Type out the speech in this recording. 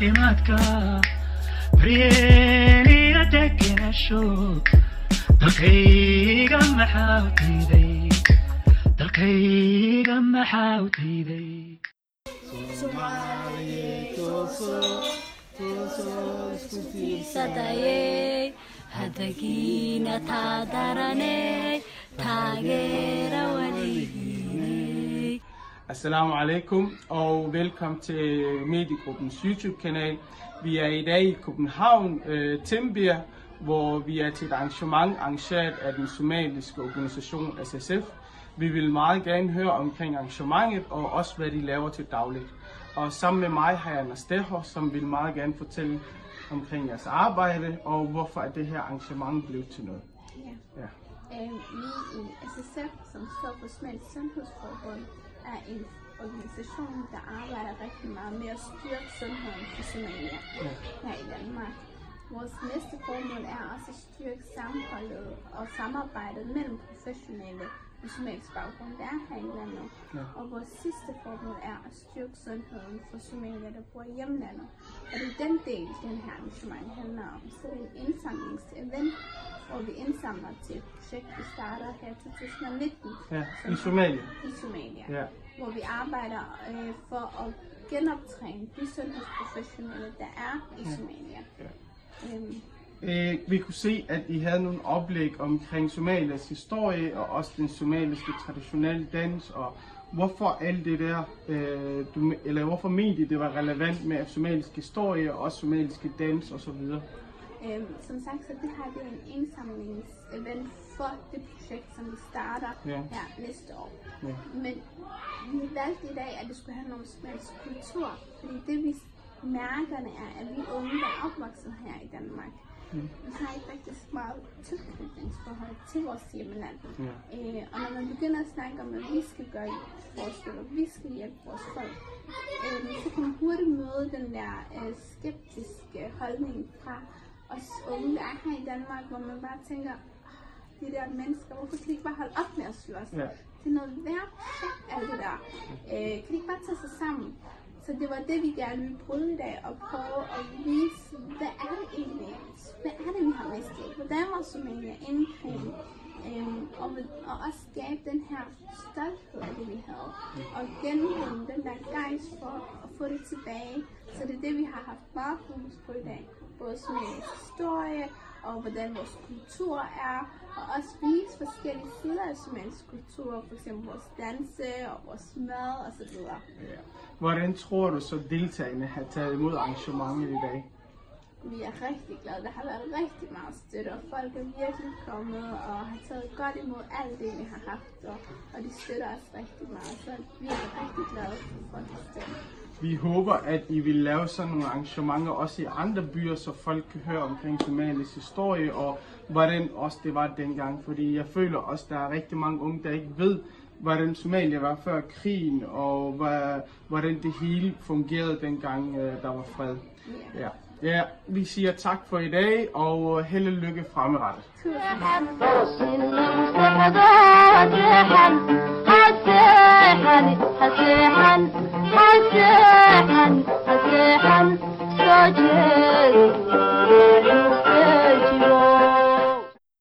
caafimaadka daryeeliya degenasho dalkayga maxaa u diiday dalkayga maxaa u sadayey hadagiina taadarane taageera waligiiney Assalamu alaikum og velkommen til Mediegruppens YouTube-kanal. Vi er i dag i København, øh, Timbir, hvor vi er til et arrangement arrangeret af den somaliske organisation SSF. Vi vil meget gerne høre omkring arrangementet og også hvad de laver til dagligt. Og sammen med mig har jeg Anders Deho, som vil meget gerne fortælle omkring jeres arbejde og hvorfor er det her arrangement blev til noget. Ja. Ja. Øh, vi i SSF, som står for Svensk Sundhedsforbund, en organisation, der arbejder rigtig meget med at styrke sundheden for Somalia her i Danmark. Vores næste formål er styrke sammenholdet og samarbejdet mellem professionelle med somalisk baggrund, der er her i landet. Ja. Og vores sidste formål er at styrke sundheden for somalier, der bor i hjemlandet. Og det er den del, den her arrangement handler om. Så det er en indsamlingsevent, hvor vi indsamler til et projekt, vi starter her i 2019 Ja, i Somalia. i Somalia, Ja. hvor vi arbejder øh, for at genoptræne de sundhedsprofessionelle, der er i Somalia. Ja. Øhm, Øh, vi kunne se, at I havde nogle oplæg omkring Somalias historie og også den somaliske traditionelle dans og hvorfor alt det der, øh, du, eller hvorfor mente I, det var relevant med somalisk historie og også somaliske dans og så videre. øhm, som sagt, så det her det er en indsamlingsevent for det projekt, som vi starter Ja. her næste år. Ja. Men vi valgte i dag, at det skulle handle om somalisk kultur, fordi det vi mærkerne er, at vi unge, der er opvokset her i Danmark, Mm. vi har ikke rigtig så meget tilknytningsforhold til vores hjemland. Ja. Øh, og når man begynder at snakke om, at vi skal gøre forskel, og vi skal hjælpe vores folk, så kan man hurtigt møde den der skeptiske holdning fra os unge, der er her i Danmark, hvor man bare tænker, "Ah, de der mennesker, hvorfor kan de ikke bare holde op med at slås? Ja. Det er noget værd alt det der. Øh, kan de ikke bare tage sig sammen? Så det var det, vi gerne ville bryde i dag, og prøve at vise, hvad er det egentlig? Hvad er det, vi har mistet? Hvordan var Somalia inden krigen? Øhm, og, og også skabe den her stolthed af det, vi havde. Og genvinde den der gejst for at få det tilbage. Så det er det, vi har haft meget fokus på i dag. Både somalisk historie, og hvordan vores kultur er, og også vise forskellige sider af somalisk kultur, for eksempel vores danse og vores mad osv. Ja. Hvordan tror du så deltagerne har taget imod arrangementet i dag? Vi er rigtig glade. Der har været rigtig meget støtte, og folk er virkelig kommet og har taget godt imod alt det, vi har haft, og, og de støtter os rigtig meget. Så vi er rigtig glade for støtte. Vi håber, at I vil lave sådan nogle arrangementer også i andre byer, så folk kan høre omkring Somalias historie og hvordan også det var dengang. Fordi jeg føler også, at der er rigtig mange unge, der ikke ved, hvordan Somalia var før krigen, og hvordan det hele fungerede dengang, øh, der var fred. Ja. ja, vi siger tak for i dag, og øh, held og lykke fremadrettet. Tusind tak. Azhan, Azhan, Azhan,